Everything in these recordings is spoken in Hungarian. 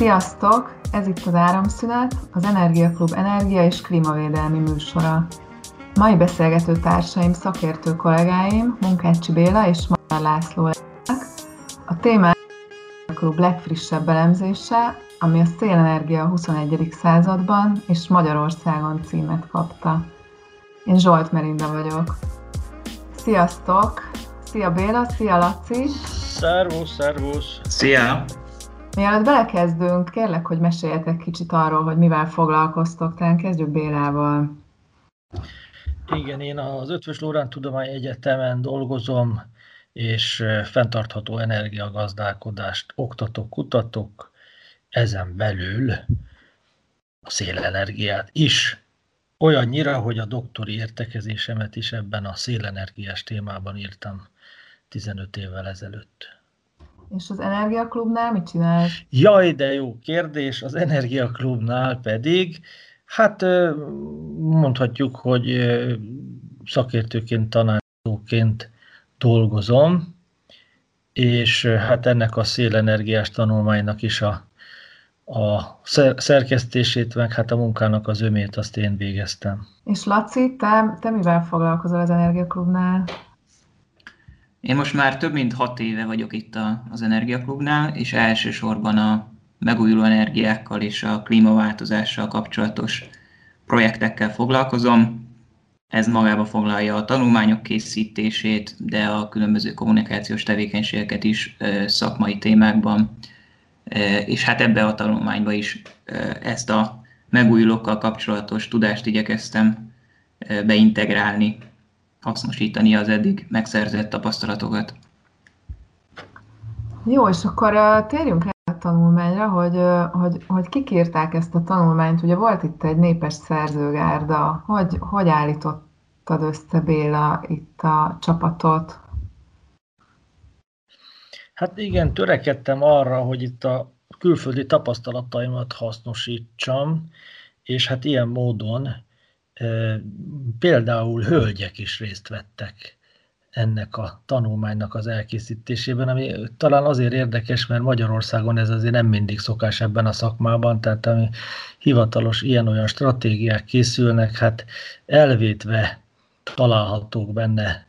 Sziasztok! Ez itt az Áramszünet, az Energiaklub energia és klímavédelmi műsora. Mai beszélgető társaim, szakértő kollégáim, Munkácsi Béla és Magyar László A téma a klub legfrissebb elemzése, ami a szélenergia a 21. században és Magyarországon címet kapta. Én Zsolt Merinda vagyok. Sziasztok! Szia Béla, szia Laci! Szervusz, szervusz! Szia! Mielőtt belekezdünk, kérlek, hogy meséljetek kicsit arról, hogy mivel foglalkoztok. Talán kezdjük Bélával. Igen, én az Ötvös Lórán Tudomány Egyetemen dolgozom, és fenntartható energiagazdálkodást oktatok, kutatok, ezen belül a szélenergiát is. Olyannyira, hogy a doktori értekezésemet is ebben a szélenergiás témában írtam 15 évvel ezelőtt. És az Energiaklubnál mit csinál? Jaj, de jó kérdés. Az Energiaklubnál pedig, hát mondhatjuk, hogy szakértőként, tanácsadóként dolgozom, és hát ennek a szélenergiás tanulmánynak is a, a szerkesztését, meg hát a munkának az ömét azt én végeztem. És Laci, te, te mivel foglalkozol az Energiaklubnál? Én most már több mint hat éve vagyok itt az Energiaklubnál, és elsősorban a megújuló energiákkal és a klímaváltozással kapcsolatos projektekkel foglalkozom. Ez magába foglalja a tanulmányok készítését, de a különböző kommunikációs tevékenységeket is szakmai témákban, és hát ebbe a tanulmányba is ezt a megújulókkal kapcsolatos tudást igyekeztem beintegrálni hasznosítani az eddig megszerzett tapasztalatokat. Jó, és akkor uh, térjünk rá a tanulmányra, hogy, uh, hogy, hogy kik írták ezt a tanulmányt. Ugye volt itt egy népes szerzőgárda. Hogy, hogy állítottad össze, Béla, itt a csapatot? Hát igen, törekedtem arra, hogy itt a külföldi tapasztalataimat hasznosítsam, és hát ilyen módon Például hölgyek is részt vettek ennek a tanulmánynak az elkészítésében, ami talán azért érdekes, mert Magyarországon ez azért nem mindig szokás ebben a szakmában, tehát ami hivatalos ilyen-olyan stratégiák készülnek, hát elvétve találhatók benne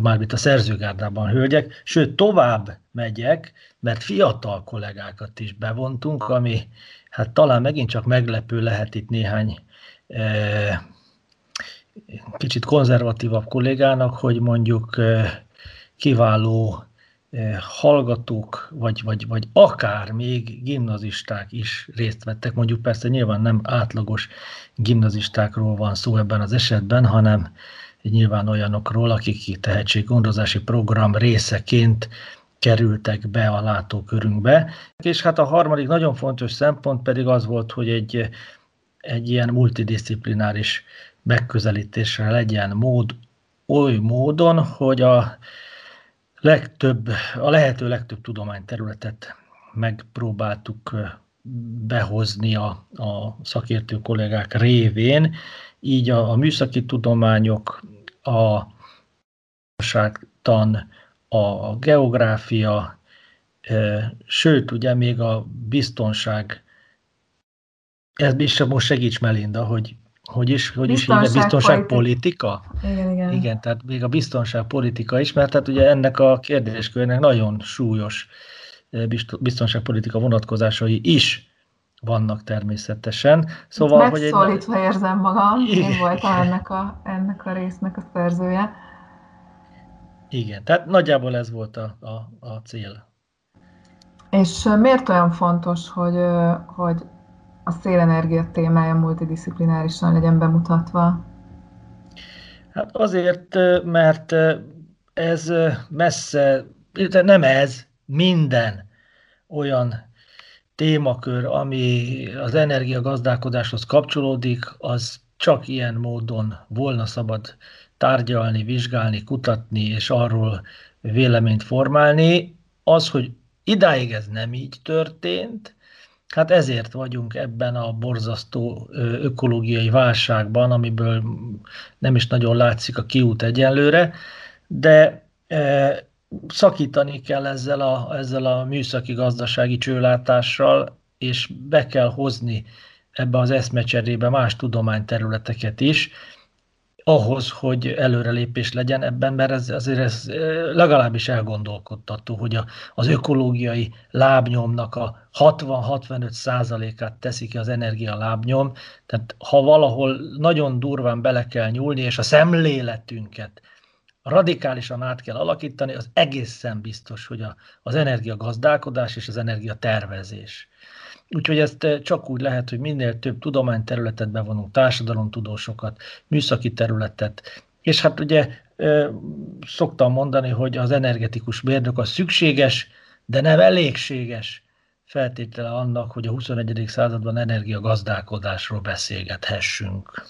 mármint a szerzőgárdában hölgyek, sőt tovább megyek, mert fiatal kollégákat is bevontunk, ami hát talán megint csak meglepő lehet itt néhány kicsit konzervatívabb kollégának, hogy mondjuk kiváló hallgatók, vagy, vagy, vagy akár még gimnazisták is részt vettek. Mondjuk persze nyilván nem átlagos gimnazistákról van szó ebben az esetben, hanem nyilván olyanokról, akik tehetséggondozási program részeként kerültek be a látókörünkbe. És hát a harmadik nagyon fontos szempont pedig az volt, hogy egy, egy ilyen multidisziplináris megközelítésre legyen mód oly módon, hogy a legtöbb, a lehető legtöbb tudományterületet megpróbáltuk behozni a, a szakértő kollégák révén, így a, a műszaki tudományok, a tan, a, geográfia, sőt, ugye még a biztonság, ez is most segíts Melinda, hogy hogy is, hogy is hívja, biztonságpolitika? Igen, igen. Igen, tehát még a biztonságpolitika is, mert hát ugye ennek a kérdéskörnek nagyon súlyos biztonságpolitika vonatkozásai is vannak természetesen. Szóval, hogy egy... érzem magam, igen. én voltam ennek a, ennek a résznek a szerzője. Igen, tehát nagyjából ez volt a, a, a cél. És miért olyan fontos, hogy, hogy a szélenergia témája multidisziplinárisan legyen bemutatva? Hát azért, mert ez messze, nem ez, minden olyan témakör, ami az energiagazdálkodáshoz kapcsolódik, az csak ilyen módon volna szabad tárgyalni, vizsgálni, kutatni és arról véleményt formálni. Az, hogy idáig ez nem így történt, Hát ezért vagyunk ebben a borzasztó ökológiai válságban, amiből nem is nagyon látszik a kiút egyenlőre, de szakítani kell ezzel a, ezzel a műszaki gazdasági csőlátással, és be kell hozni ebbe az eszmecserébe más tudományterületeket is, ahhoz, hogy előrelépés legyen ebben, mert ez, azért ez legalábbis elgondolkodtató, hogy a, az ökológiai lábnyomnak a 60-65 százalékát teszi ki az energia lábnyom, tehát ha valahol nagyon durván bele kell nyúlni, és a szemléletünket radikálisan át kell alakítani, az egészen biztos, hogy a, az energiagazdálkodás és az energiatervezés. Úgyhogy ezt eh, csak úgy lehet, hogy minél több tudományterületet bevonunk, társadalomtudósokat, műszaki területet, és hát ugye eh, szoktam mondani, hogy az energetikus mérnök az szükséges, de nem elégséges feltétele annak, hogy a 21. században energiagazdálkodásról beszélgethessünk.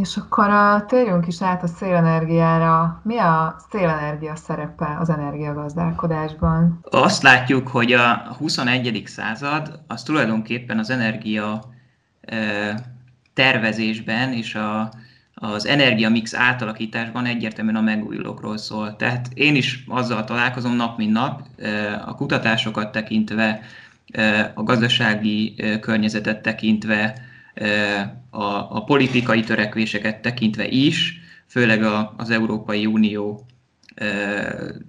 És akkor a, térjünk is át a szélenergiára. Mi a szélenergia szerepe az energiagazdálkodásban? Azt látjuk, hogy a 21. század az tulajdonképpen az energia tervezésben és a, az energiamix átalakításban egyértelműen a megújulókról szól. Tehát én is azzal találkozom nap mint nap, a kutatásokat tekintve, a gazdasági környezetet tekintve, a, a politikai törekvéseket tekintve is, főleg a, az Európai Unió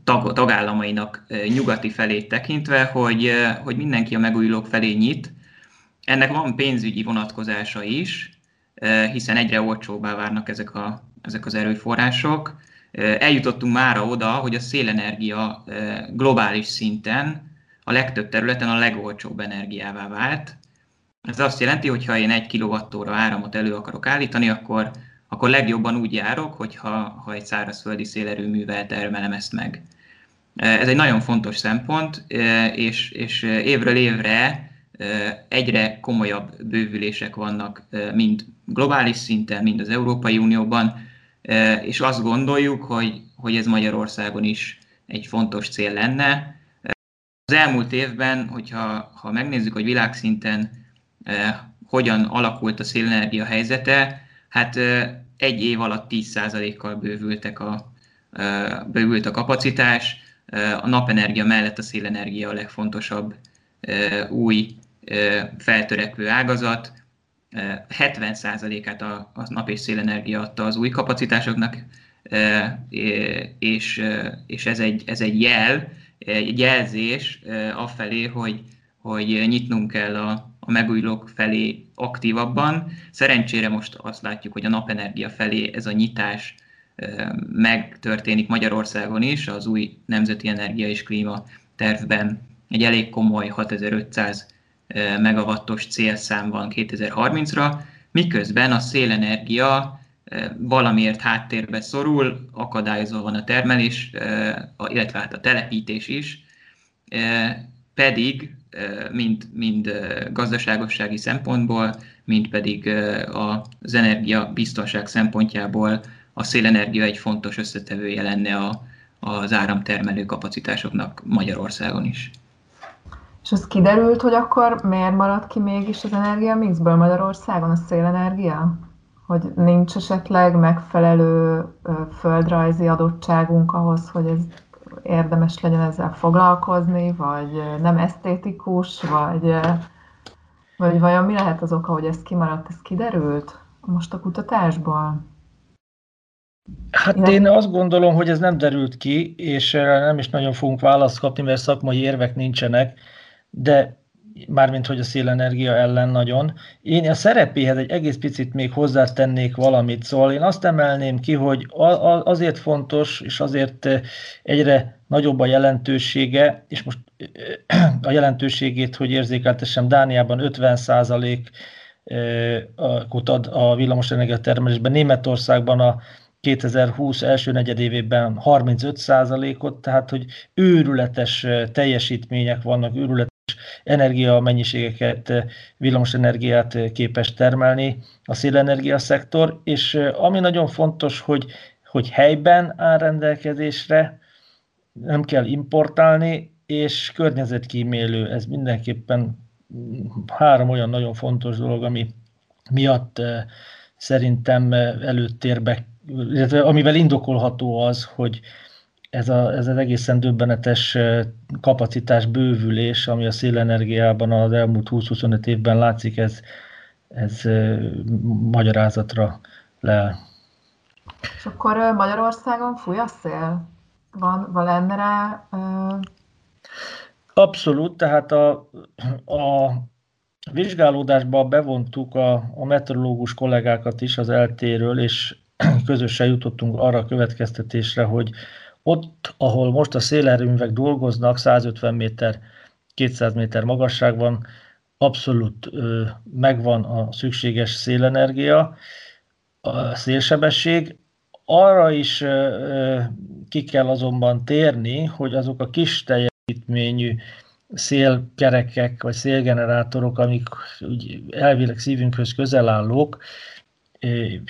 tag, tagállamainak nyugati felé tekintve, hogy, hogy mindenki a megújulók felé nyit. Ennek van pénzügyi vonatkozása is, hiszen egyre olcsóbbá várnak ezek, a, ezek az erőforrások. Eljutottunk már oda, hogy a szélenergia globális szinten a legtöbb területen a legolcsóbb energiává vált, ez azt jelenti, hogy ha én egy kilovattóra áramot elő akarok állítani, akkor, akkor legjobban úgy járok, hogyha ha egy szárazföldi szélerőművel termelem ezt meg. Ez egy nagyon fontos szempont, és, és évről évre egyre komolyabb bővülések vannak, mind globális szinten, mind az Európai Unióban, és azt gondoljuk, hogy, hogy ez Magyarországon is egy fontos cél lenne. Az elmúlt évben, hogyha ha megnézzük, hogy világszinten hogyan alakult a szélenergia helyzete, hát eh, egy év alatt 10%-kal bővültek a, eh, bővült a kapacitás, a napenergia mellett a szélenergia a legfontosabb új feltörekvő ágazat. 70%-át a, a nap és szélenergia adta az új kapacitásoknak, és, és ez, egy, ez egy jel, egy jelzés afelé, hogy, hogy nyitnunk kell a, a megújulók felé aktívabban. Szerencsére most azt látjuk, hogy a napenergia felé ez a nyitás megtörténik Magyarországon is, az új Nemzeti Energia és Klíma tervben egy elég komoly 6500 megawattos célszám van 2030-ra, miközben a szélenergia valamiért háttérbe szorul, akadályozva van a termelés, illetve hát a telepítés is, pedig mind, mind gazdaságossági szempontból, mind pedig az energia biztonság szempontjából a szélenergia egy fontos összetevője lenne a, az áramtermelő kapacitásoknak Magyarországon is. És az kiderült, hogy akkor miért maradt ki mégis az energia mixből Magyarországon a szélenergia? Hogy nincs esetleg megfelelő földrajzi adottságunk ahhoz, hogy ez érdemes legyen ezzel foglalkozni, vagy nem esztétikus, vagy, vagy vajon mi lehet az oka, hogy ez kimaradt, ez kiderült most a kutatásból? Hát Illetve... én azt gondolom, hogy ez nem derült ki, és nem is nagyon fogunk választ kapni, mert szakmai érvek nincsenek, de mármint hogy a szélenergia ellen nagyon. Én a szerepéhez egy egész picit még hozzátennék valamit, szóval én azt emelném ki, hogy azért fontos, és azért eh, egyre nagyobb a jelentősége, és most eh, a jelentőségét, hogy érzékeltessem, Dániában 50 százalék eh, ad a villamosenergia termelésben, Németországban a 2020 első negyedévében 35 százalékot, tehát hogy őrületes teljesítmények vannak, őrületes energia mennyiségeket, villamos energiát képes termelni a szélenergia szektor, és ami nagyon fontos, hogy, hogy helyben áll rendelkezésre, nem kell importálni, és környezetkímélő. Ez mindenképpen három olyan nagyon fontos dolog, ami miatt szerintem előttérbe, illetve amivel indokolható az, hogy, ez, a, ez az egészen döbbenetes kapacitás bővülés, ami a szélenergiában az elmúlt 20-25 évben látszik, ez, ez magyarázatra le. És akkor Magyarországon fúj a szél? Van, van lenne rá? Uh... Abszolút, tehát a, a vizsgálódásba bevontuk a, a meteorológus kollégákat is az eltéről, és közösen jutottunk arra a következtetésre, hogy ott, ahol most a szélerőművek dolgoznak, 150 méter, 200 méter magasságban, abszolút ö, megvan a szükséges szélenergia, a szélsebesség. Arra is ö, ki kell azonban térni, hogy azok a kis teljesítményű szélkerekek vagy szélgenerátorok, amik úgy elvileg szívünkhöz közel állók,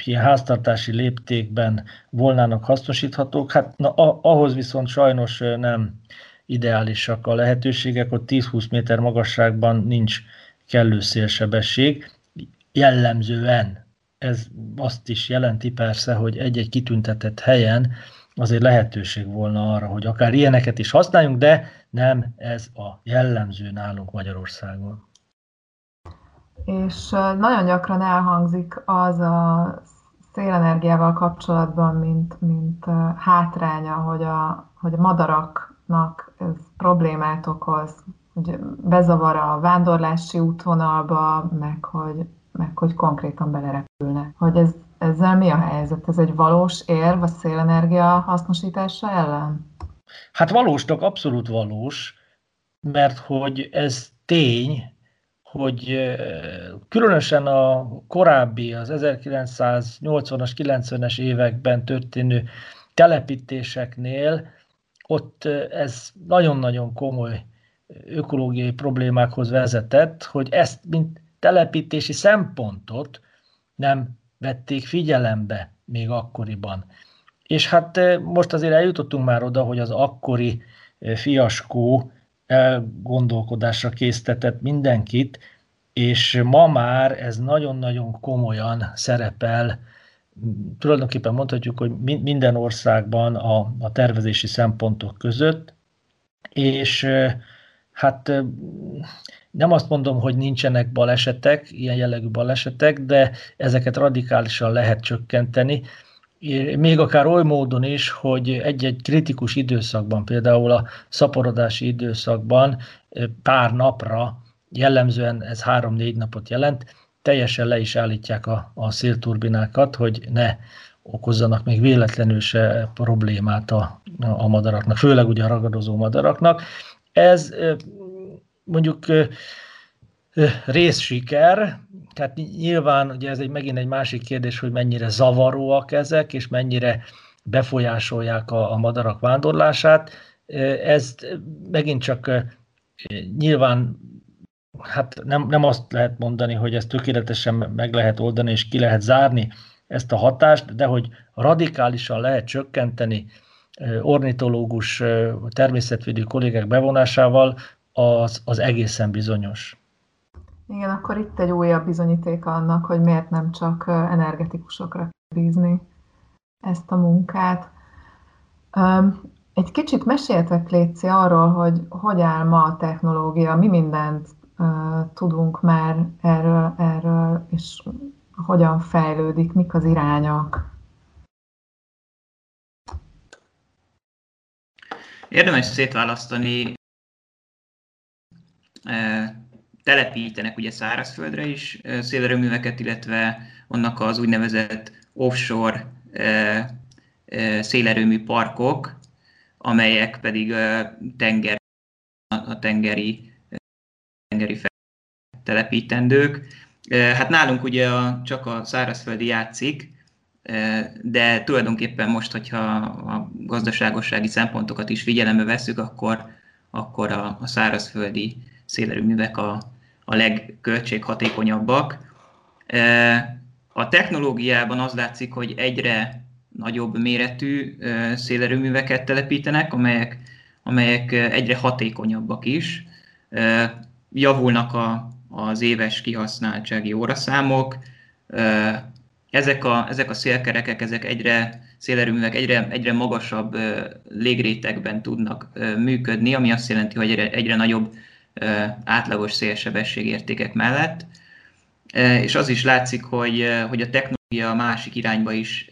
ilyen háztartási léptékben volnának hasznosíthatók. Hát na, ahhoz viszont sajnos nem ideálisak a lehetőségek, ott 10-20 méter magasságban nincs kellő szélsebesség. Jellemzően ez azt is jelenti persze, hogy egy-egy kitüntetett helyen azért lehetőség volna arra, hogy akár ilyeneket is használjunk, de nem ez a jellemző nálunk Magyarországon. És nagyon gyakran elhangzik az a szélenergiával kapcsolatban, mint, mint hátránya, hogy a, hogy a madaraknak ez problémát okoz, hogy bezavar a vándorlási útvonalba, meg hogy, meg hogy konkrétan belerepülnek. Hogy ez, ezzel mi a helyzet? Ez egy valós érv a szélenergia hasznosítása ellen? Hát valósnak abszolút valós, mert hogy ez tény, hogy különösen a korábbi, az 1980-as, 90-es években történő telepítéseknél ott ez nagyon-nagyon komoly ökológiai problémákhoz vezetett, hogy ezt, mint telepítési szempontot nem vették figyelembe még akkoriban. És hát most azért eljutottunk már oda, hogy az akkori fiaskó elgondolkodásra késztetett mindenkit, és ma már ez nagyon-nagyon komolyan szerepel, tulajdonképpen mondhatjuk, hogy minden országban a, a tervezési szempontok között, és hát nem azt mondom, hogy nincsenek balesetek, ilyen jellegű balesetek, de ezeket radikálisan lehet csökkenteni, még akár oly módon is, hogy egy-egy kritikus időszakban, például a szaporodási időszakban pár napra, jellemzően ez három-négy napot jelent, teljesen le is állítják a, a szélturbinákat, hogy ne okozzanak még véletlenül se problémát a, a madaraknak, főleg ugye a ragadozó madaraknak. Ez mondjuk részsiker, tehát nyilván ugye ez egy megint egy másik kérdés, hogy mennyire zavaróak ezek, és mennyire befolyásolják a, a madarak vándorlását. Ez megint csak nyilván hát nem, nem azt lehet mondani, hogy ezt tökéletesen meg lehet oldani, és ki lehet zárni ezt a hatást, de hogy radikálisan lehet csökkenteni ornitológus, természetvédő kollégák bevonásával, az, az egészen bizonyos. Igen, akkor itt egy újabb bizonyíték annak, hogy miért nem csak energetikusokra bízni ezt a munkát. Egy kicsit meséltek, Léci, arról, hogy hogy áll ma a technológia, mi mindent tudunk már erről, erről, és hogyan fejlődik, mik az irányok. Érdemes szétválasztani telepítenek ugye szárazföldre is szélerőműveket, illetve annak az úgynevezett offshore szélerőmű parkok, amelyek pedig tenger, a tengeri, tengeri telepítendők. Hát nálunk ugye a, csak a szárazföldi játszik, de tulajdonképpen most, hogyha a gazdaságossági szempontokat is figyelembe veszük, akkor, akkor a, a szárazföldi szélerőművek a, a legköltséghatékonyabbak. A technológiában az látszik, hogy egyre nagyobb méretű szélerőműveket telepítenek, amelyek, amelyek egyre hatékonyabbak is. Javulnak a, az éves kihasználtsági óraszámok, ezek a, ezek a szélkerekek, ezek egyre szélerőművek egyre, egyre magasabb légrétegben tudnak működni, ami azt jelenti, hogy egyre, egyre nagyobb átlagos szélsebesség értékek mellett. És az is látszik, hogy, hogy a technológia a másik irányba is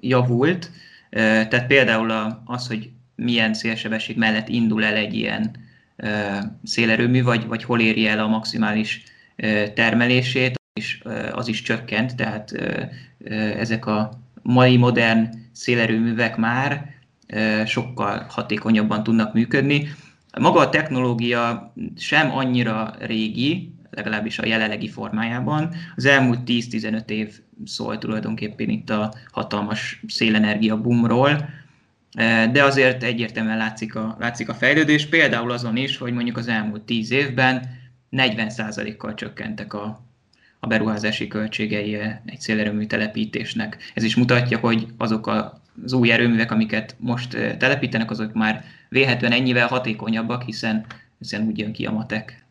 javult. Tehát például az, hogy milyen szélsebesség mellett indul el egy ilyen szélerőmű, vagy, vagy hol éri el a maximális termelését, és az is csökkent, tehát ezek a mai modern szélerőművek már sokkal hatékonyabban tudnak működni. Maga a technológia sem annyira régi, legalábbis a jelenlegi formájában. Az elmúlt 10-15 év szól tulajdonképpen itt a hatalmas szélenergia boomról, de azért egyértelműen látszik a, látszik a fejlődés, például azon is, hogy mondjuk az elmúlt 10 évben 40%-kal csökkentek a, a beruházási költségei egy szélerőmű telepítésnek. Ez is mutatja, hogy azok az új erőművek, amiket most telepítenek, azok már véhetően ennyivel hatékonyabbak, hiszen, hiszen úgy jön ki a matek.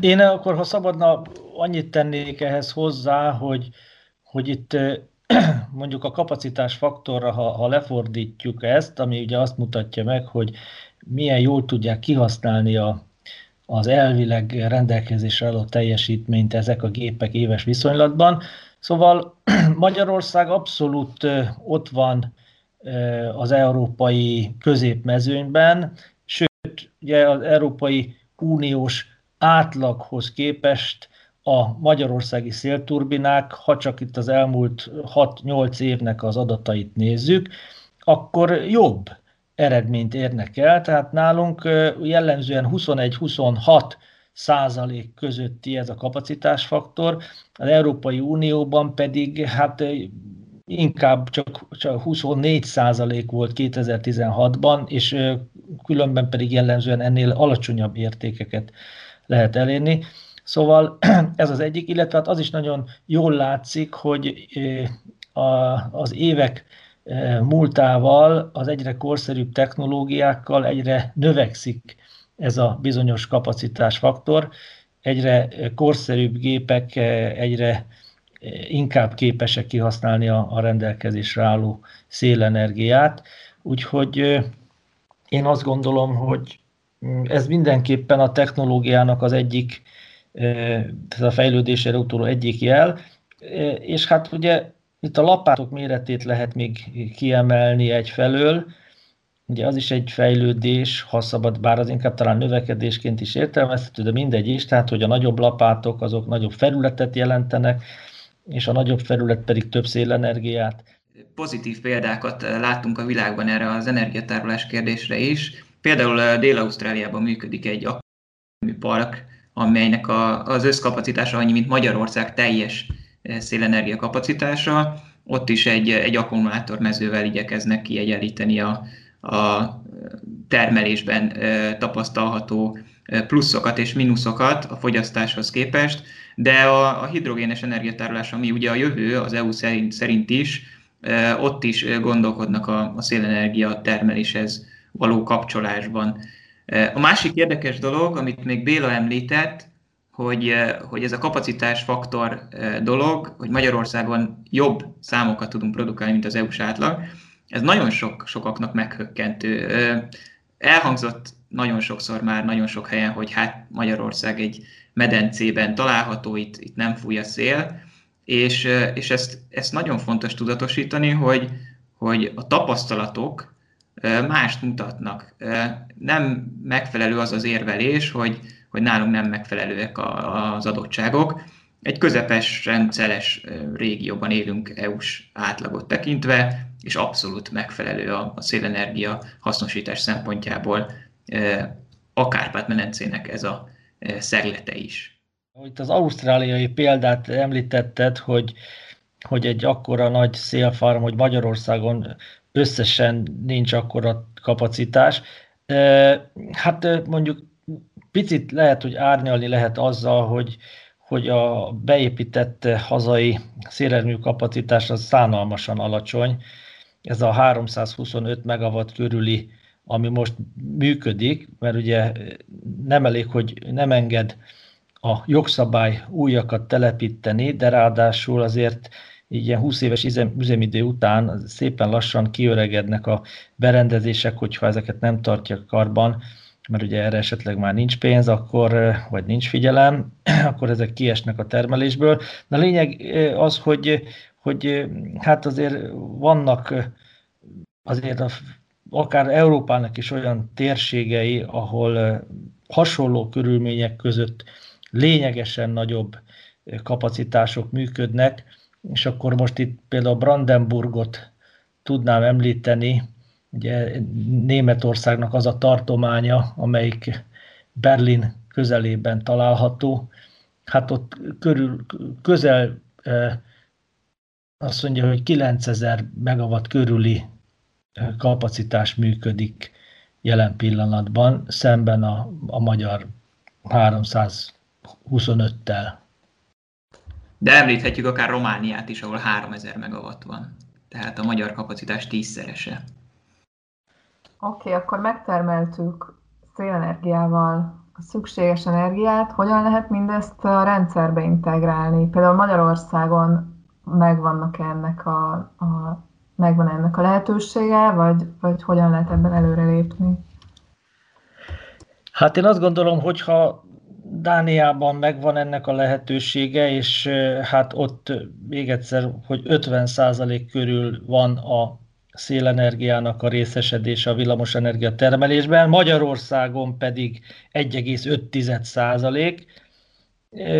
Én akkor, ha szabadna, annyit tennék ehhez hozzá, hogy, hogy itt mondjuk a kapacitás faktorra, ha, ha lefordítjuk ezt, ami ugye azt mutatja meg, hogy milyen jól tudják kihasználni a, az elvileg rendelkezésre álló teljesítményt ezek a gépek éves viszonylatban. Szóval Magyarország abszolút ott van az európai középmezőnyben, sőt, ugye az Európai Uniós átlaghoz képest a magyarországi szélturbinák, ha csak itt az elmúlt 6-8 évnek az adatait nézzük, akkor jobb eredményt érnek el, tehát nálunk jellemzően 21-26 százalék közötti ez a kapacitásfaktor, az Európai Unióban pedig hát inkább csak, csak 24 százalék volt 2016-ban, és különben pedig jellemzően ennél alacsonyabb értékeket lehet elérni. Szóval ez az egyik, illetve hát az is nagyon jól látszik, hogy az évek múltával, az egyre korszerűbb technológiákkal egyre növekszik ez a bizonyos kapacitásfaktor, egyre korszerűbb gépek egyre inkább képesek kihasználni a, a rendelkezésre álló szélenergiát. Úgyhogy én azt gondolom, hogy ez mindenképpen a technológiának az egyik, ez a fejlődésére utoló egyik jel, és hát ugye itt a lapátok méretét lehet még kiemelni egyfelől, ugye az is egy fejlődés, ha szabad, bár az inkább talán növekedésként is értelmezhető, de mindegy is, tehát hogy a nagyobb lapátok azok nagyobb felületet jelentenek, és a nagyobb felület pedig több szélenergiát. Pozitív példákat láttunk a világban erre az energiatárolás kérdésre is. Például Dél-Ausztráliában működik egy park, amelynek a, az összkapacitása annyi, mint Magyarország teljes szélenergia kapacitása. Ott is egy, egy akkumulátormezővel igyekeznek kiegyenlíteni a, a termelésben tapasztalható pluszokat és mínuszokat a fogyasztáshoz képest, de a, a hidrogénes energiatárolás, ami ugye a jövő az EU szerint, szerint is, ott is gondolkodnak a, a szélenergia termeléshez való kapcsolásban. A másik érdekes dolog, amit még Béla említett, hogy, hogy ez a kapacitás faktor dolog, hogy Magyarországon jobb számokat tudunk produkálni, mint az EU-s átlag, ez nagyon sok, sokaknak meghökkentő. Elhangzott nagyon sokszor már, nagyon sok helyen, hogy hát Magyarország egy medencében található, itt, itt nem fúj a szél, és, és ezt, ezt nagyon fontos tudatosítani, hogy, hogy a tapasztalatok mást mutatnak. Nem megfelelő az az érvelés, hogy, hogy nálunk nem megfelelőek az adottságok. Egy közepes, rendszeres régióban élünk EU-s átlagot tekintve, és abszolút megfelelő a, a szélenergia hasznosítás szempontjából a Kárpát-medencének ez a szeglete is. Itt az ausztráliai példát említetted, hogy, hogy egy akkora nagy szélfarm, hogy Magyarországon összesen nincs akkora kapacitás. Hát mondjuk picit lehet, hogy árnyalni lehet azzal, hogy, hogy a beépített hazai szélerőmű kapacitás az szánalmasan alacsony. Ez a 325 megawatt körüli, ami most működik, mert ugye nem elég, hogy nem enged a jogszabály újakat telepíteni, de ráadásul azért így ilyen 20 éves üzemidő után szépen lassan kiöregednek a berendezések, hogyha ezeket nem tartja karban, mert ugye erre esetleg már nincs pénz, akkor, vagy nincs figyelem, akkor ezek kiesnek a termelésből. De a lényeg az, hogy, hogy hát azért vannak azért a, akár Európának is olyan térségei, ahol hasonló körülmények között lényegesen nagyobb kapacitások működnek, és akkor most itt például Brandenburgot tudnám említeni, ugye Németországnak az a tartománya, amelyik Berlin közelében található, hát ott körül, közel azt mondja, hogy 9000 megawatt körüli kapacitás működik jelen pillanatban, szemben a, a magyar 325-tel. De említhetjük akár Romániát is, ahol 3000 megawatt van. Tehát a magyar kapacitás tízszerese. Oké, okay, akkor megtermeltük szélenergiával a szükséges energiát. Hogyan lehet mindezt a rendszerbe integrálni? Például Magyarországon megvannak ennek a, a megvan ennek a lehetősége, vagy, vagy hogyan lehet ebben előrelépni? Hát én azt gondolom, hogyha Dániában megvan ennek a lehetősége, és hát ott még egyszer, hogy 50% körül van a szélenergiának a részesedése a villamosenergia termelésben, Magyarországon pedig 1,5%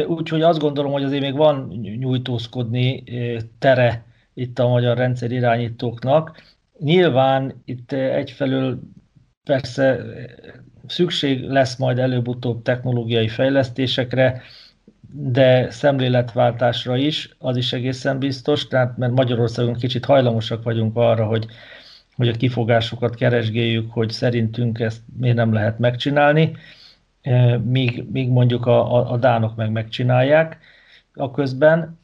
Úgyhogy azt gondolom, hogy azért még van nyújtózkodni tere itt a magyar rendszer irányítóknak. Nyilván itt egyfelől persze szükség lesz majd előbb-utóbb technológiai fejlesztésekre, de szemléletváltásra is, az is egészen biztos, tehát mert Magyarországon kicsit hajlamosak vagyunk arra, hogy, hogy a kifogásokat keresgéljük, hogy szerintünk ezt miért nem lehet megcsinálni, míg, míg mondjuk a, a, a dánok meg megcsinálják a közben.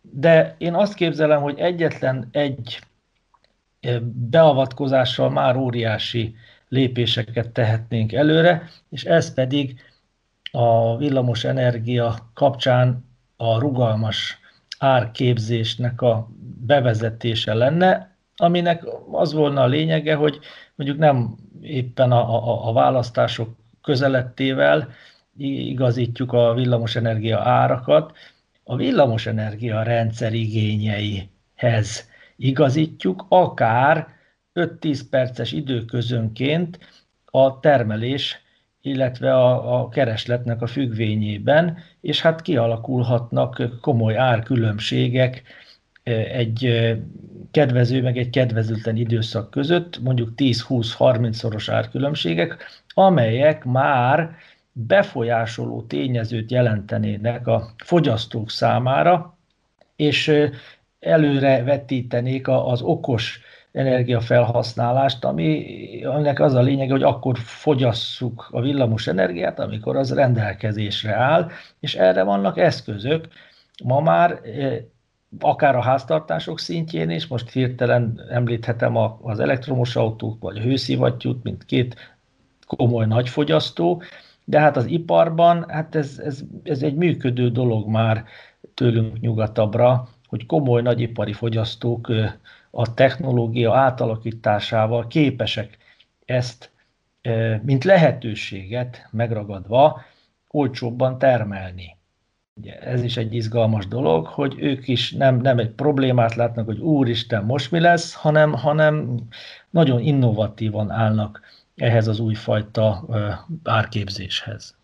De én azt képzelem, hogy egyetlen egy beavatkozással már óriási lépéseket tehetnénk előre, és ez pedig a villamos energia kapcsán a rugalmas árképzésnek a bevezetése lenne, aminek az volna a lényege, hogy mondjuk nem éppen a, a, a választások közelettével igazítjuk a villamosenergia árakat, a villamosenergia rendszer igényeihez igazítjuk, akár 5-10 perces időközönként a termelés illetve a, a keresletnek a függvényében, és hát kialakulhatnak komoly árkülönbségek e, egy e, kedvező, meg egy kedvezőtlen időszak között, mondjuk 10-20-30 szoros árkülönbségek, amelyek már befolyásoló tényezőt jelentenének a fogyasztók számára, és e, előre vetítenék az okos energiafelhasználást, ami, aminek az a lényege, hogy akkor fogyasszuk a villamos energiát, amikor az rendelkezésre áll, és erre vannak eszközök. Ma már eh, akár a háztartások szintjén is, most hirtelen említhetem az elektromos autók, vagy a hőszivattyút, mint két komoly nagyfogyasztó, de hát az iparban, hát ez, ez, ez egy működő dolog már tőlünk nyugatabbra, hogy komoly nagyipari fogyasztók eh, a technológia átalakításával képesek ezt, mint lehetőséget megragadva, olcsóbban termelni. Ugye ez is egy izgalmas dolog, hogy ők is nem, nem egy problémát látnak, hogy úristen, most mi lesz, hanem, hanem nagyon innovatívan állnak ehhez az újfajta árképzéshez.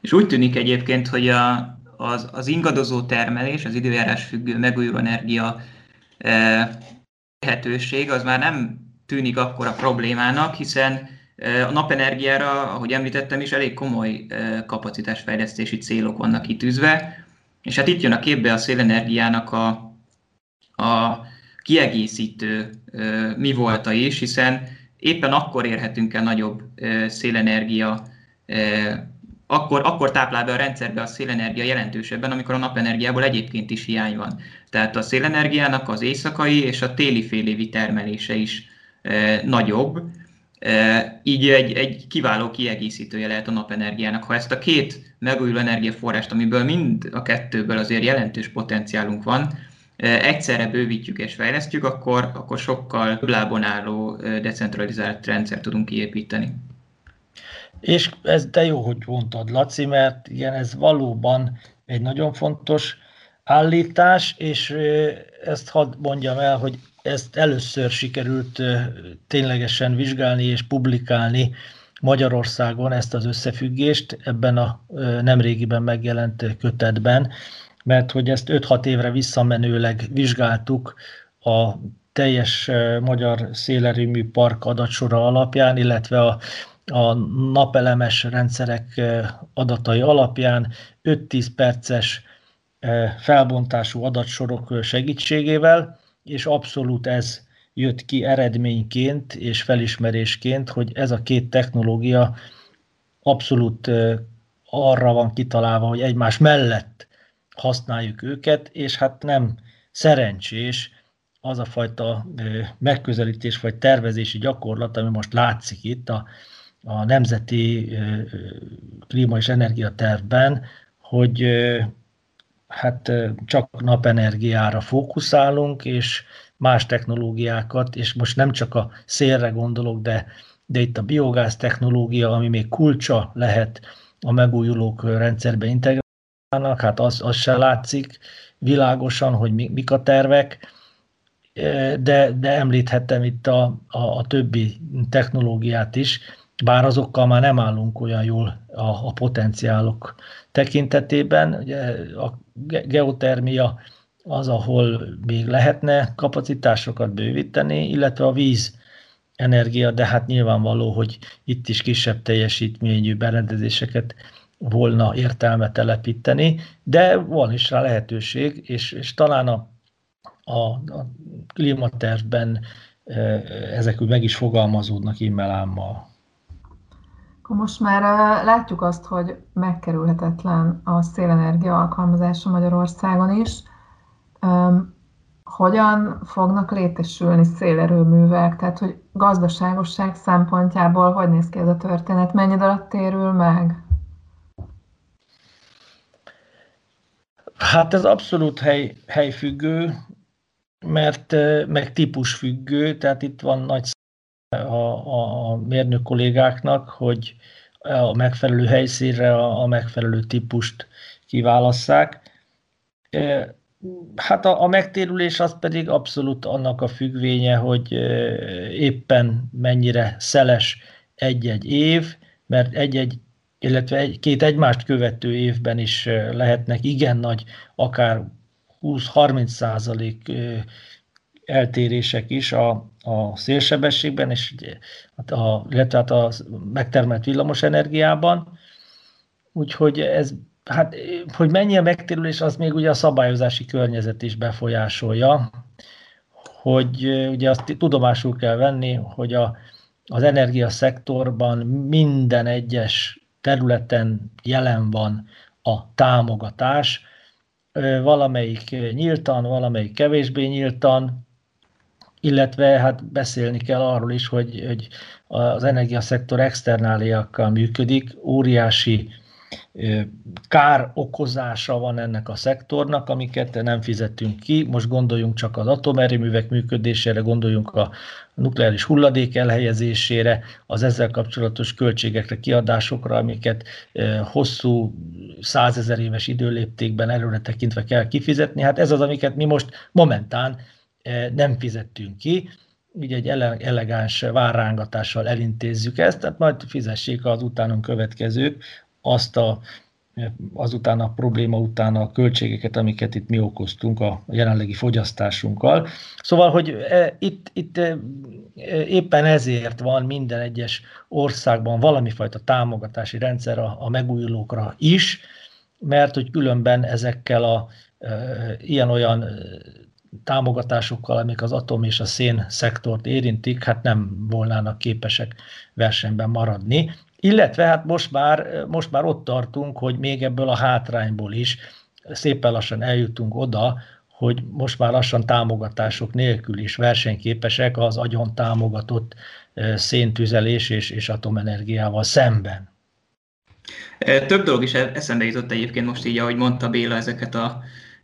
És úgy tűnik egyébként, hogy a, az, az ingadozó termelés, az időjárás függő megújuló energia lehetőség az már nem tűnik akkor a problémának, hiszen a napenergiára, ahogy említettem is, elég komoly kapacitásfejlesztési célok vannak kitűzve, és hát itt jön a képbe a szélenergiának a, a kiegészítő mi volta is, hiszen éppen akkor érhetünk el nagyobb szélenergia akkor, akkor táplál be a rendszerbe a szélenergia jelentősebben, amikor a napenergiából egyébként is hiány van. Tehát a szélenergiának az éjszakai és a téli félévi termelése is e, nagyobb. Így egy, egy kiváló kiegészítője lehet a napenergiának. Ha ezt a két megújuló energiaforrást, amiből mind a kettőből azért jelentős potenciálunk van, egyszerre bővítjük és fejlesztjük, akkor, akkor sokkal lábon álló decentralizált rendszer tudunk kiépíteni. És ez de jó, hogy mondtad, Laci, mert igen, ez valóban egy nagyon fontos állítás, és ezt hadd mondjam el, hogy ezt először sikerült ténylegesen vizsgálni és publikálni Magyarországon ezt az összefüggést ebben a nemrégiben megjelent kötetben, mert hogy ezt 5-6 évre visszamenőleg vizsgáltuk a teljes magyar szélerőmű park adatsora alapján, illetve a, a napelemes rendszerek adatai alapján 5-10 perces felbontású adatsorok segítségével, és abszolút ez jött ki eredményként és felismerésként, hogy ez a két technológia abszolút arra van kitalálva, hogy egymás mellett használjuk őket, és hát nem szerencsés az a fajta megközelítés vagy tervezési gyakorlat, ami most látszik itt a, a Nemzeti Klíma és Energiatervben, hogy hát csak napenergiára fókuszálunk, és más technológiákat, és most nem csak a szélre gondolok, de, de itt a biogáz technológia, ami még kulcsa lehet a megújulók rendszerbe integrálnak, hát az, az se látszik világosan, hogy mi, mik a tervek, de, de említhettem itt a, a, a többi technológiát is, bár azokkal már nem állunk olyan jól a, a potenciálok tekintetében. Ugye a geotermia az, ahol még lehetne kapacitásokat bővíteni, illetve a víz energia, de hát nyilvánvaló, hogy itt is kisebb teljesítményű berendezéseket volna értelme telepíteni, de van is rá lehetőség, és, és talán a, a, a klímatervben e, ezek úgy meg is fogalmazódnak immelámmal. Most már látjuk azt, hogy megkerülhetetlen a szélenergia alkalmazása Magyarországon is. Hogyan fognak létesülni szélerőművek? Tehát, hogy gazdaságosság szempontjából hogy néz ki ez a történet? Mennyi alatt térül meg? Hát ez abszolút hely, helyfüggő, mert meg típusfüggő, tehát itt van nagy a, a mérnök kollégáknak, hogy a megfelelő helyszínre a, a megfelelő típust kiválasszák. Hát a, a megtérülés az pedig abszolút annak a függvénye, hogy éppen mennyire szeles egy-egy év, mert egy-egy, illetve egy, két egymást követő évben is lehetnek igen nagy, akár 20-30 százalék eltérések is a, a szélsebességben, és a, illetve hát a megtermelt villamos energiában. Úgyhogy ez, hát, hogy mennyi a megtérülés, az még ugye a szabályozási környezet is befolyásolja, hogy ugye azt tudomásul kell venni, hogy a, az energiaszektorban minden egyes területen jelen van a támogatás, valamelyik nyíltan, valamelyik kevésbé nyíltan, illetve hát beszélni kell arról is, hogy, hogy az energiaszektor externáliakkal működik, óriási kár okozása van ennek a szektornak, amiket nem fizetünk ki. Most gondoljunk csak az atomerőművek működésére, gondoljunk a nukleáris hulladék elhelyezésére, az ezzel kapcsolatos költségekre, kiadásokra, amiket hosszú százezer éves időléptékben előre tekintve kell kifizetni. Hát ez az, amiket mi most momentán nem fizettünk ki, így egy elegáns várrángatással elintézzük ezt, tehát majd fizessék az utánunk következők azt a azután a probléma után a költségeket, amiket itt mi okoztunk a jelenlegi fogyasztásunkkal. Szóval, hogy e, itt, itt e, éppen ezért van minden egyes országban valami fajta támogatási rendszer a, a megújulókra is, mert hogy különben ezekkel a ilyen-olyan támogatásokkal, amik az atom és a szén szektort érintik, hát nem volnának képesek versenyben maradni. Illetve hát most már, most már ott tartunk, hogy még ebből a hátrányból is szépen lassan eljutunk oda, hogy most már lassan támogatások nélkül is versenyképesek az agyon támogatott széntüzelés és, és atomenergiával szemben. Több dolog is eszembe jutott egyébként most így, ahogy mondta Béla ezeket a,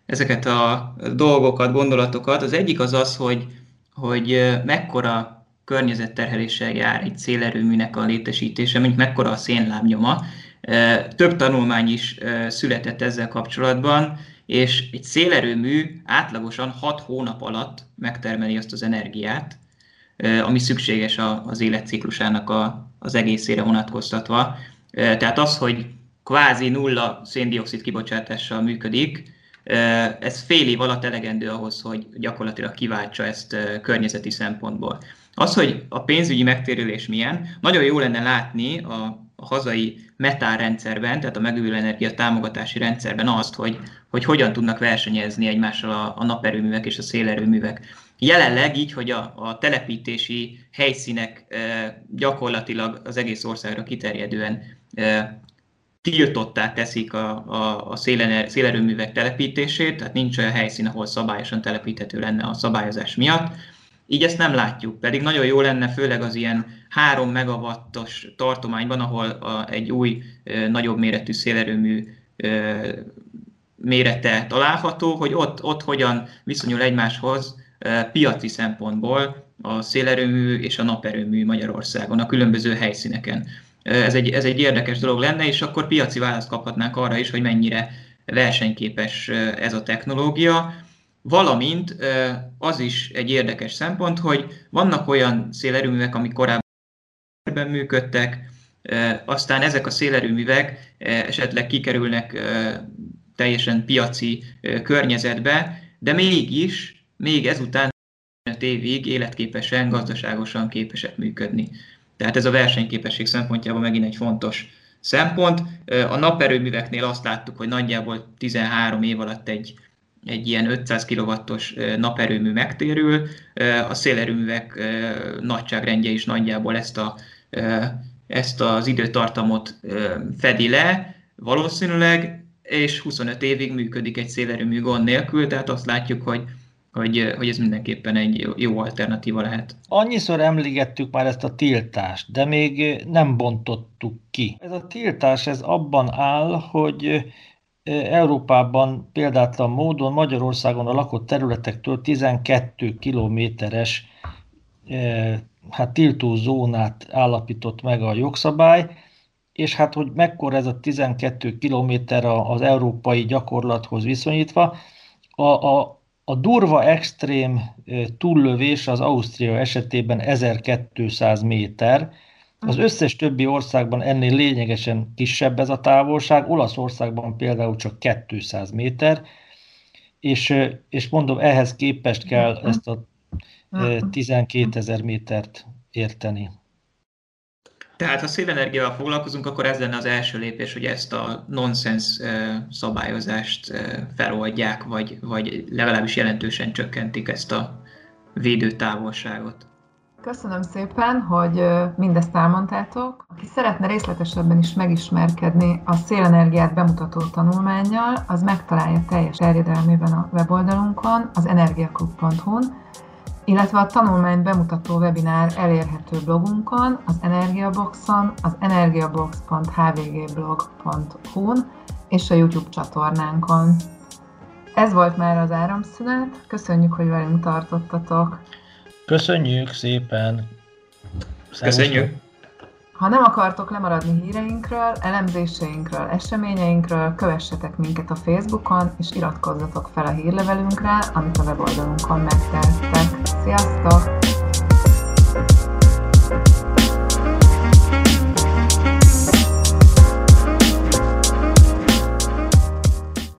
ezeket a dolgokat, gondolatokat. Az egyik az az, hogy, hogy mekkora környezetterheléssel jár egy szélerőműnek a létesítése, mondjuk mekkora a szénlábnyoma. Több tanulmány is született ezzel kapcsolatban, és egy szélerőmű átlagosan 6 hónap alatt megtermeli azt az energiát, ami szükséges az életciklusának a, az egészére vonatkoztatva. Tehát az, hogy kvázi nulla széndiokszid kibocsátással működik, ez fél év alatt elegendő ahhoz, hogy gyakorlatilag kiváltsa ezt környezeti szempontból. Az, hogy a pénzügyi megtérülés milyen, nagyon jó lenne látni a, hazai metárrendszerben, tehát a megújuló energia támogatási rendszerben azt, hogy, hogy hogyan tudnak versenyezni egymással a, a naperőművek és a szélerőművek. Jelenleg így, hogy a, a telepítési helyszínek e, gyakorlatilag az egész országra kiterjedően e, tiltottá teszik a, a, a szélener, szélerőművek telepítését, tehát nincs olyan helyszín, ahol szabályosan telepíthető lenne a szabályozás miatt. Így ezt nem látjuk, pedig nagyon jó lenne, főleg az ilyen 3 megawattos tartományban, ahol a, egy új, nagyobb méretű szélerőmű mérete található, hogy ott, ott hogyan viszonyul egymáshoz piaci szempontból a szélerőmű és a naperőmű Magyarországon, a különböző helyszíneken. Ez egy, ez egy érdekes dolog lenne, és akkor piaci választ kaphatnánk arra is, hogy mennyire versenyképes ez a technológia. Valamint az is egy érdekes szempont, hogy vannak olyan szélerőművek, amik korábban működtek, aztán ezek a szélerőművek esetleg kikerülnek teljesen piaci környezetbe, de mégis, még ezután 5 évig életképesen, gazdaságosan képesek működni. Tehát ez a versenyképesség szempontjából megint egy fontos szempont. A naperőműveknél azt láttuk, hogy nagyjából 13 év alatt egy, egy ilyen 500 kW-os naperőmű megtérül, a szélerőművek nagyságrendje is nagyjából ezt, a, ezt az időtartamot fedi le, valószínűleg, és 25 évig működik egy szélerőmű gond nélkül, tehát azt látjuk, hogy hogy, hogy ez mindenképpen egy jó alternatíva lehet. Annyiszor emlegettük már ezt a tiltást, de még nem bontottuk ki. Ez a tiltás ez abban áll, hogy Európában példátlan módon Magyarországon a lakott területektől 12 kilométeres hát tiltó zónát állapított meg a jogszabály, és hát hogy mekkora ez a 12 kilométer az európai gyakorlathoz viszonyítva, a, a, a durva extrém túllövés az Ausztria esetében 1200 méter, az összes többi országban ennél lényegesen kisebb ez a távolság, Olaszországban például csak 200 méter, és, és mondom, ehhez képest kell ezt a 12 hm. ezer métert érteni. Tehát ha szélenergiával foglalkozunk, akkor ez lenne az első lépés, hogy ezt a nonsens szabályozást feloldják, vagy, vagy legalábbis jelentősen csökkentik ezt a védőtávolságot. Köszönöm szépen, hogy mindezt elmondtátok. Aki szeretne részletesebben is megismerkedni a szélenergiát bemutató tanulmányjal, az megtalálja teljes terjedelmében a weboldalunkon, az energiaklub.hu-n, illetve a tanulmány bemutató webinár elérhető blogunkon, az Energiaboxon, az energiabox.hvgblog.hu-n és a YouTube csatornánkon. Ez volt már az áramszünet, köszönjük, hogy velünk tartottatok. Köszönjük szépen! Köszönjük! Ha nem akartok lemaradni híreinkről, elemzéseinkről, eseményeinkről, kövessetek minket a Facebookon, és iratkozzatok fel a hírlevelünkre, amit a weboldalunkon megtehettek. Sziasztok!